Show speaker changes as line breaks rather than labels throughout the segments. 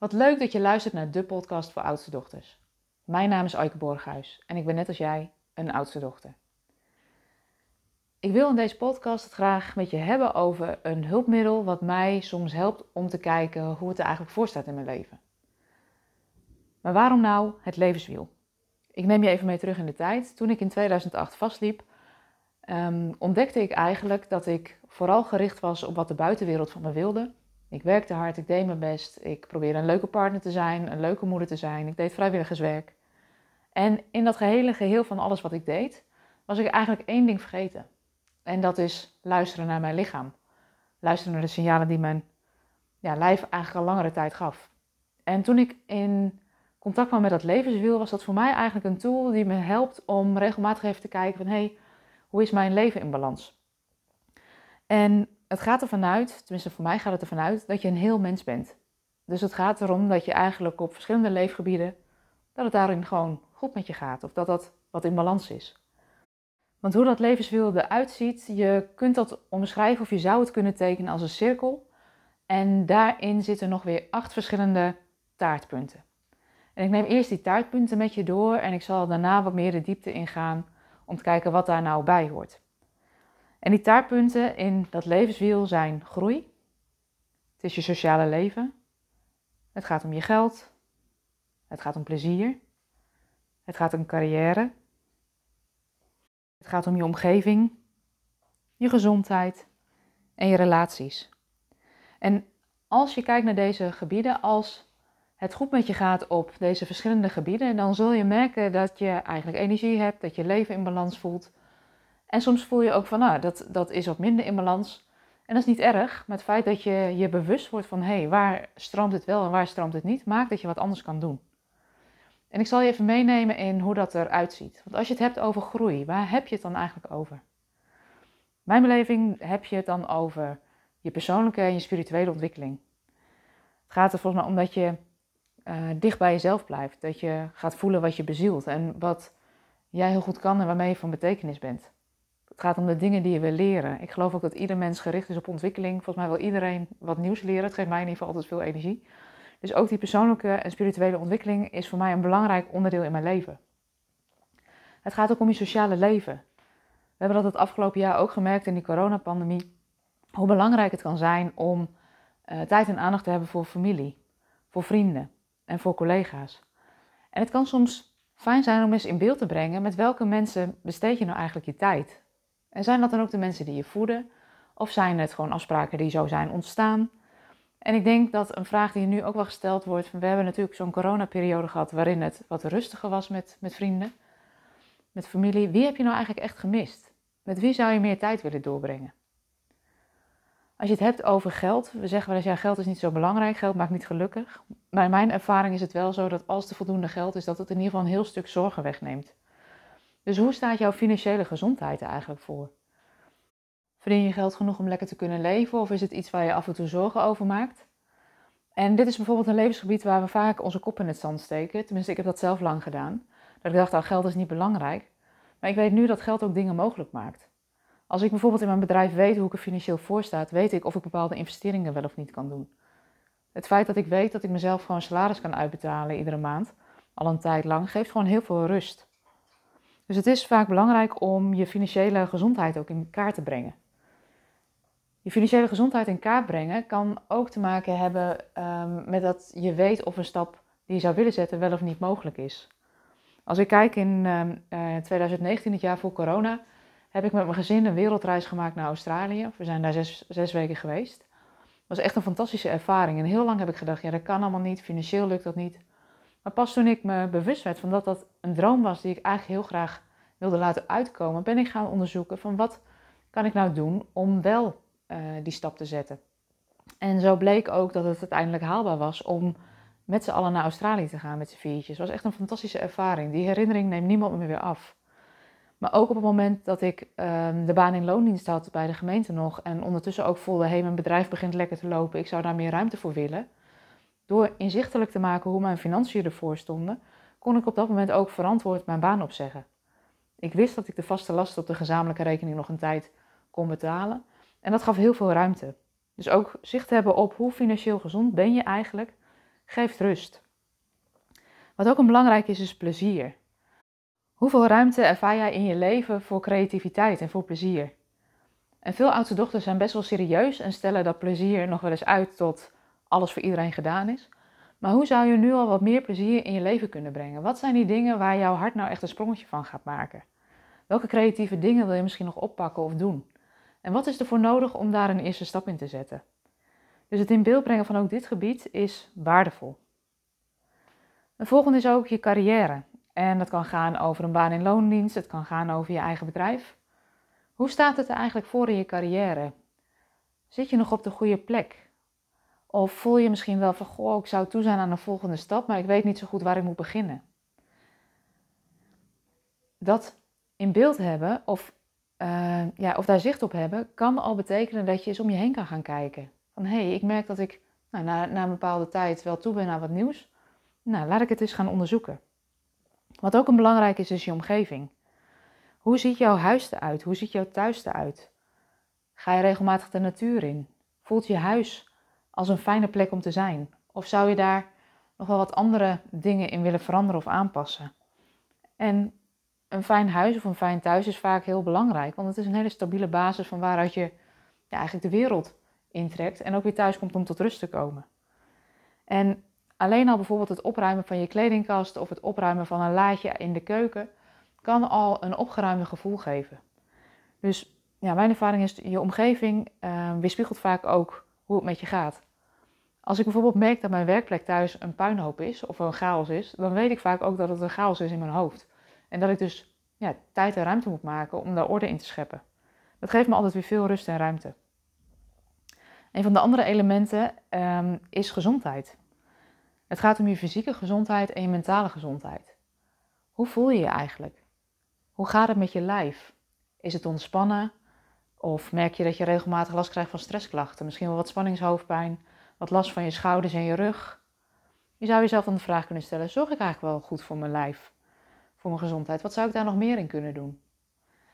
Wat leuk dat je luistert naar de podcast voor oudste dochters. Mijn naam is Aike Borghuis en ik ben net als jij een oudste dochter. Ik wil in deze podcast het graag met je hebben over een hulpmiddel wat mij soms helpt om te kijken hoe het er eigenlijk voor staat in mijn leven. Maar waarom nou het levenswiel? Ik neem je even mee terug in de tijd. Toen ik in 2008 vastliep, um, ontdekte ik eigenlijk dat ik vooral gericht was op wat de buitenwereld van me wilde ik werkte hard, ik deed mijn best. Ik probeerde een leuke partner te zijn, een leuke moeder te zijn. Ik deed vrijwilligerswerk. En in dat gehele geheel van alles wat ik deed, was ik eigenlijk één ding vergeten. En dat is luisteren naar mijn lichaam. Luisteren naar de signalen die mijn ja, lijf eigenlijk al langere tijd gaf. En toen ik in contact kwam met dat levenswiel, was dat voor mij eigenlijk een tool die me helpt om regelmatig even te kijken van hé, hey, hoe is mijn leven in balans? En het gaat ervan uit, tenminste voor mij gaat het ervan uit, dat je een heel mens bent. Dus het gaat erom dat je eigenlijk op verschillende leefgebieden, dat het daarin gewoon goed met je gaat. Of dat dat wat in balans is. Want hoe dat levenswiel eruit ziet, je kunt dat omschrijven of je zou het kunnen tekenen als een cirkel. En daarin zitten nog weer acht verschillende taartpunten. En ik neem eerst die taartpunten met je door en ik zal daarna wat meer de diepte ingaan om te kijken wat daar nou bij hoort. En die taartpunten in dat levenswiel zijn groei. Het is je sociale leven. Het gaat om je geld. Het gaat om plezier. Het gaat om carrière. Het gaat om je omgeving, je gezondheid en je relaties. En als je kijkt naar deze gebieden, als het goed met je gaat op deze verschillende gebieden, dan zul je merken dat je eigenlijk energie hebt, dat je leven in balans voelt, en soms voel je ook van, nou, dat, dat is wat minder in balans. En dat is niet erg, maar het feit dat je je bewust wordt van, hé, hey, waar stroomt het wel en waar stroomt het niet, maakt dat je wat anders kan doen. En ik zal je even meenemen in hoe dat eruit ziet. Want als je het hebt over groei, waar heb je het dan eigenlijk over? Mijn beleving heb je het dan over je persoonlijke en je spirituele ontwikkeling. Het gaat er volgens mij om dat je uh, dicht bij jezelf blijft. Dat je gaat voelen wat je bezielt en wat jij heel goed kan en waarmee je van betekenis bent. Het gaat om de dingen die je wil leren. Ik geloof ook dat ieder mens gericht is op ontwikkeling. Volgens mij wil iedereen wat nieuws leren. Het geeft mij in ieder geval altijd veel energie. Dus ook die persoonlijke en spirituele ontwikkeling is voor mij een belangrijk onderdeel in mijn leven. Het gaat ook om je sociale leven. We hebben dat het afgelopen jaar ook gemerkt in die coronapandemie. Hoe belangrijk het kan zijn om uh, tijd en aandacht te hebben voor familie, voor vrienden en voor collega's. En het kan soms fijn zijn om eens in beeld te brengen met welke mensen besteed je nou eigenlijk je tijd. En zijn dat dan ook de mensen die je voeden? Of zijn het gewoon afspraken die zo zijn ontstaan? En ik denk dat een vraag die nu ook wel gesteld wordt, we hebben natuurlijk zo'n coronaperiode gehad waarin het wat rustiger was met, met vrienden, met familie. Wie heb je nou eigenlijk echt gemist? Met wie zou je meer tijd willen doorbrengen? Als je het hebt over geld, we zeggen wel eens ja, geld is niet zo belangrijk, geld maakt niet gelukkig. Maar in mijn ervaring is het wel zo dat als er voldoende geld is, dat het in ieder geval een heel stuk zorgen wegneemt. Dus hoe staat jouw financiële gezondheid er eigenlijk voor? Verdien je geld genoeg om lekker te kunnen leven of is het iets waar je af en toe zorgen over maakt? En dit is bijvoorbeeld een levensgebied waar we vaak onze kop in het zand steken. Tenminste, ik heb dat zelf lang gedaan. Dat ik dacht, oh, geld is niet belangrijk. Maar ik weet nu dat geld ook dingen mogelijk maakt. Als ik bijvoorbeeld in mijn bedrijf weet hoe ik er financieel voor sta, weet ik of ik bepaalde investeringen wel of niet kan doen. Het feit dat ik weet dat ik mezelf gewoon salaris kan uitbetalen iedere maand, al een tijd lang, geeft gewoon heel veel rust. Dus het is vaak belangrijk om je financiële gezondheid ook in kaart te brengen. Je financiële gezondheid in kaart brengen kan ook te maken hebben ehm, met dat je weet of een stap die je zou willen zetten wel of niet mogelijk is. Als ik kijk in 2019, ehm, het jaar voor corona, heb ik met mijn gezin een wereldreis gemaakt naar Australië. We zijn daar zes, zes weken geweest. Het was echt een fantastische ervaring. En heel lang heb ik gedacht, ja dat kan allemaal niet, financieel lukt dat niet. Maar pas toen ik me bewust werd van dat dat een droom was die ik eigenlijk heel graag wilde laten uitkomen, ben ik gaan onderzoeken van wat kan ik nou doen om wel uh, die stap te zetten. En zo bleek ook dat het uiteindelijk haalbaar was om met z'n allen naar Australië te gaan met z'n viertjes. Het was echt een fantastische ervaring. Die herinnering neemt niemand me weer af. Maar ook op het moment dat ik uh, de baan in loondienst had bij de gemeente nog en ondertussen ook voelde, hé, hey, mijn bedrijf begint lekker te lopen, ik zou daar meer ruimte voor willen. Door inzichtelijk te maken hoe mijn financiën ervoor stonden, kon ik op dat moment ook verantwoord mijn baan opzeggen. Ik wist dat ik de vaste lasten op de gezamenlijke rekening nog een tijd kon betalen. En dat gaf heel veel ruimte. Dus ook zicht hebben op hoe financieel gezond ben je eigenlijk, geeft rust. Wat ook een belangrijk is, is plezier. Hoeveel ruimte ervaar jij in je leven voor creativiteit en voor plezier? En veel oudste dochters zijn best wel serieus en stellen dat plezier nog wel eens uit tot alles voor iedereen gedaan is. Maar hoe zou je nu al wat meer plezier in je leven kunnen brengen? Wat zijn die dingen waar jouw hart nou echt een sprongetje van gaat maken? Welke creatieve dingen wil je misschien nog oppakken of doen? En wat is er voor nodig om daar een eerste stap in te zetten? Dus het in beeld brengen van ook dit gebied is waardevol. Een volgende is ook je carrière. En dat kan gaan over een baan in loondienst, het kan gaan over je eigen bedrijf. Hoe staat het er eigenlijk voor in je carrière? Zit je nog op de goede plek? Of voel je misschien wel van, goh, ik zou toe zijn aan een volgende stap, maar ik weet niet zo goed waar ik moet beginnen. Dat in beeld hebben of, uh, ja, of daar zicht op hebben, kan al betekenen dat je eens om je heen kan gaan kijken. Van hé, hey, ik merk dat ik nou, na, na een bepaalde tijd wel toe ben aan wat nieuws. Nou, laat ik het eens gaan onderzoeken. Wat ook een belangrijk is, is je omgeving. Hoe ziet jouw huis eruit? Hoe ziet jouw thuis eruit? Ga je regelmatig de natuur in? Voelt je huis als een fijne plek om te zijn? Of zou je daar nog wel wat andere dingen in willen veranderen of aanpassen? En een fijn huis of een fijn thuis is vaak heel belangrijk, want het is een hele stabiele basis van waaruit je ja, eigenlijk de wereld intrekt en ook weer thuis komt om tot rust te komen. En alleen al bijvoorbeeld het opruimen van je kledingkast of het opruimen van een laadje in de keuken kan al een opgeruimde gevoel geven. Dus ja, mijn ervaring is, je omgeving uh, weerspiegelt vaak ook hoe het met je gaat. Als ik bijvoorbeeld merk dat mijn werkplek thuis een puinhoop is of een chaos is, dan weet ik vaak ook dat het een chaos is in mijn hoofd. En dat ik dus ja, tijd en ruimte moet maken om daar orde in te scheppen. Dat geeft me altijd weer veel rust en ruimte. Een van de andere elementen um, is gezondheid. Het gaat om je fysieke gezondheid en je mentale gezondheid. Hoe voel je je eigenlijk? Hoe gaat het met je lijf? Is het ontspannen? Of merk je dat je regelmatig last krijgt van stressklachten? Misschien wel wat spanningshoofdpijn, wat last van je schouders en je rug? Je zou jezelf dan de vraag kunnen stellen: zorg ik eigenlijk wel goed voor mijn lijf, voor mijn gezondheid? Wat zou ik daar nog meer in kunnen doen?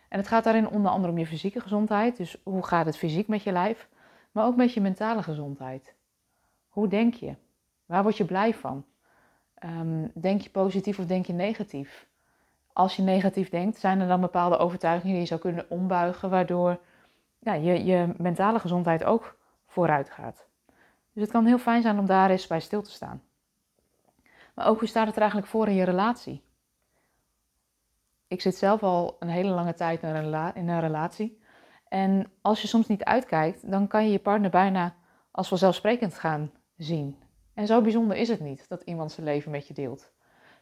En het gaat daarin onder andere om je fysieke gezondheid. Dus hoe gaat het fysiek met je lijf? Maar ook met je mentale gezondheid. Hoe denk je? Waar word je blij van? Um, denk je positief of denk je negatief? Als je negatief denkt, zijn er dan bepaalde overtuigingen die je zou kunnen ombuigen, waardoor ja, je, je mentale gezondheid ook vooruit gaat. Dus het kan heel fijn zijn om daar eens bij stil te staan. Maar ook hoe staat het er eigenlijk voor in je relatie? Ik zit zelf al een hele lange tijd in een relatie. En als je soms niet uitkijkt, dan kan je je partner bijna als vanzelfsprekend gaan zien. En zo bijzonder is het niet dat iemand zijn leven met je deelt.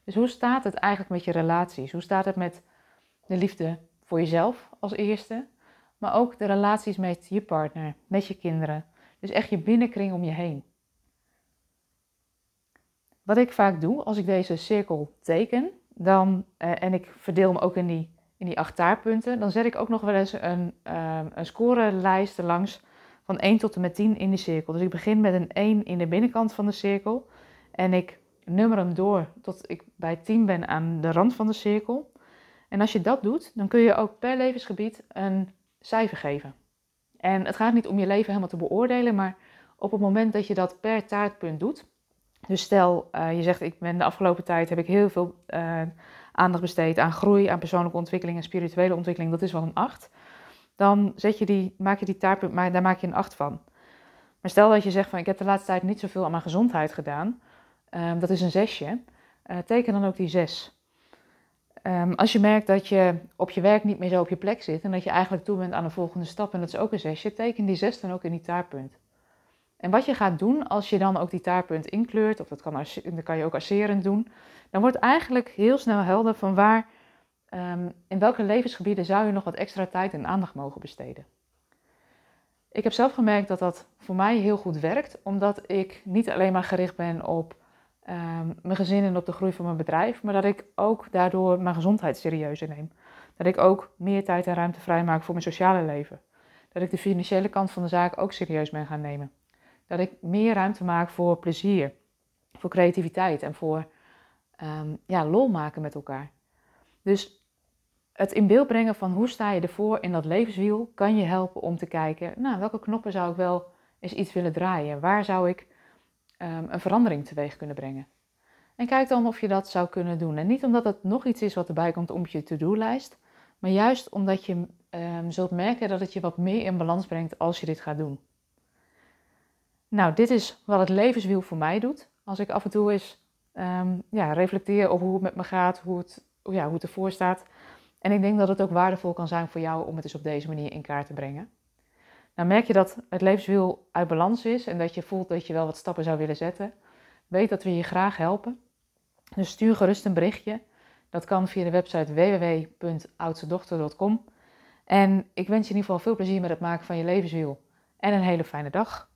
Dus hoe staat het eigenlijk met je relaties? Hoe staat het met de liefde voor jezelf als eerste, maar ook de relaties met je partner, met je kinderen. Dus echt je binnenkring om je heen. Wat ik vaak doe als ik deze cirkel teken, dan, eh, en ik verdeel hem ook in die in die acht taartpunten, dan zet ik ook nog wel eens een, uh, een scorelijst langs van 1 tot en met 10 in die cirkel. Dus ik begin met een 1 in de binnenkant van de cirkel en ik nummer hem door tot ik bij 10 ben aan de rand van de cirkel. En als je dat doet, dan kun je ook per levensgebied een cijfer geven. En het gaat niet om je leven helemaal te beoordelen, maar op het moment dat je dat per taartpunt doet. Dus stel, uh, je zegt, ik ben de afgelopen tijd heb ik heel veel uh, aandacht besteedt aan groei, aan persoonlijke ontwikkeling en spirituele ontwikkeling, dat is wel een 8. Dan zet je die, maak je die taartpunt, maar daar maak je een 8 van. Maar stel dat je zegt van ik heb de laatste tijd niet zoveel aan mijn gezondheid gedaan, um, dat is een zesje, uh, teken dan ook die 6. Ehm, als je merkt dat je op je werk niet meer zo op je plek zit en dat je eigenlijk toe bent aan de volgende stap en dat is ook een zesje, teken die 6 dan ook in die taartpunt. En wat je gaat doen als je dan ook die taartpunt inkleurt, of dat kan, dat kan je ook asserend doen, dan wordt eigenlijk heel snel helder van waar, um, in welke levensgebieden zou je nog wat extra tijd en aandacht mogen besteden. Ik heb zelf gemerkt dat dat voor mij heel goed werkt, omdat ik niet alleen maar gericht ben op um, mijn gezin en op de groei van mijn bedrijf, maar dat ik ook daardoor mijn gezondheid serieuzer neem. Dat ik ook meer tijd en ruimte vrijmaak voor mijn sociale leven. Dat ik de financiële kant van de zaak ook serieus ben gaan nemen. Dat ik meer ruimte maak voor plezier, voor creativiteit en voor um, ja, lol maken met elkaar. Dus het in beeld brengen van hoe sta je ervoor in dat levenswiel kan je helpen om te kijken, nou, welke knoppen zou ik wel eens iets willen draaien? Waar zou ik um, een verandering teweeg kunnen brengen. En kijk dan of je dat zou kunnen doen. En niet omdat het nog iets is wat erbij komt op je to-do-lijst, maar juist omdat je um, zult merken dat het je wat meer in balans brengt als je dit gaat doen. Nou, dit is wat het levenswiel voor mij doet. Als ik af en toe eens um, ja, reflecteer op hoe het met me gaat, hoe het, ja, hoe het ervoor staat. En ik denk dat het ook waardevol kan zijn voor jou om het dus op deze manier in kaart te brengen. Nou merk je dat het levenswiel uit balans is en dat je voelt dat je wel wat stappen zou willen zetten. Weet dat we je graag helpen. Dus stuur gerust een berichtje. Dat kan via de website www.oudstedochter.com. En ik wens je in ieder geval veel plezier met het maken van je levenswiel. En een hele fijne dag.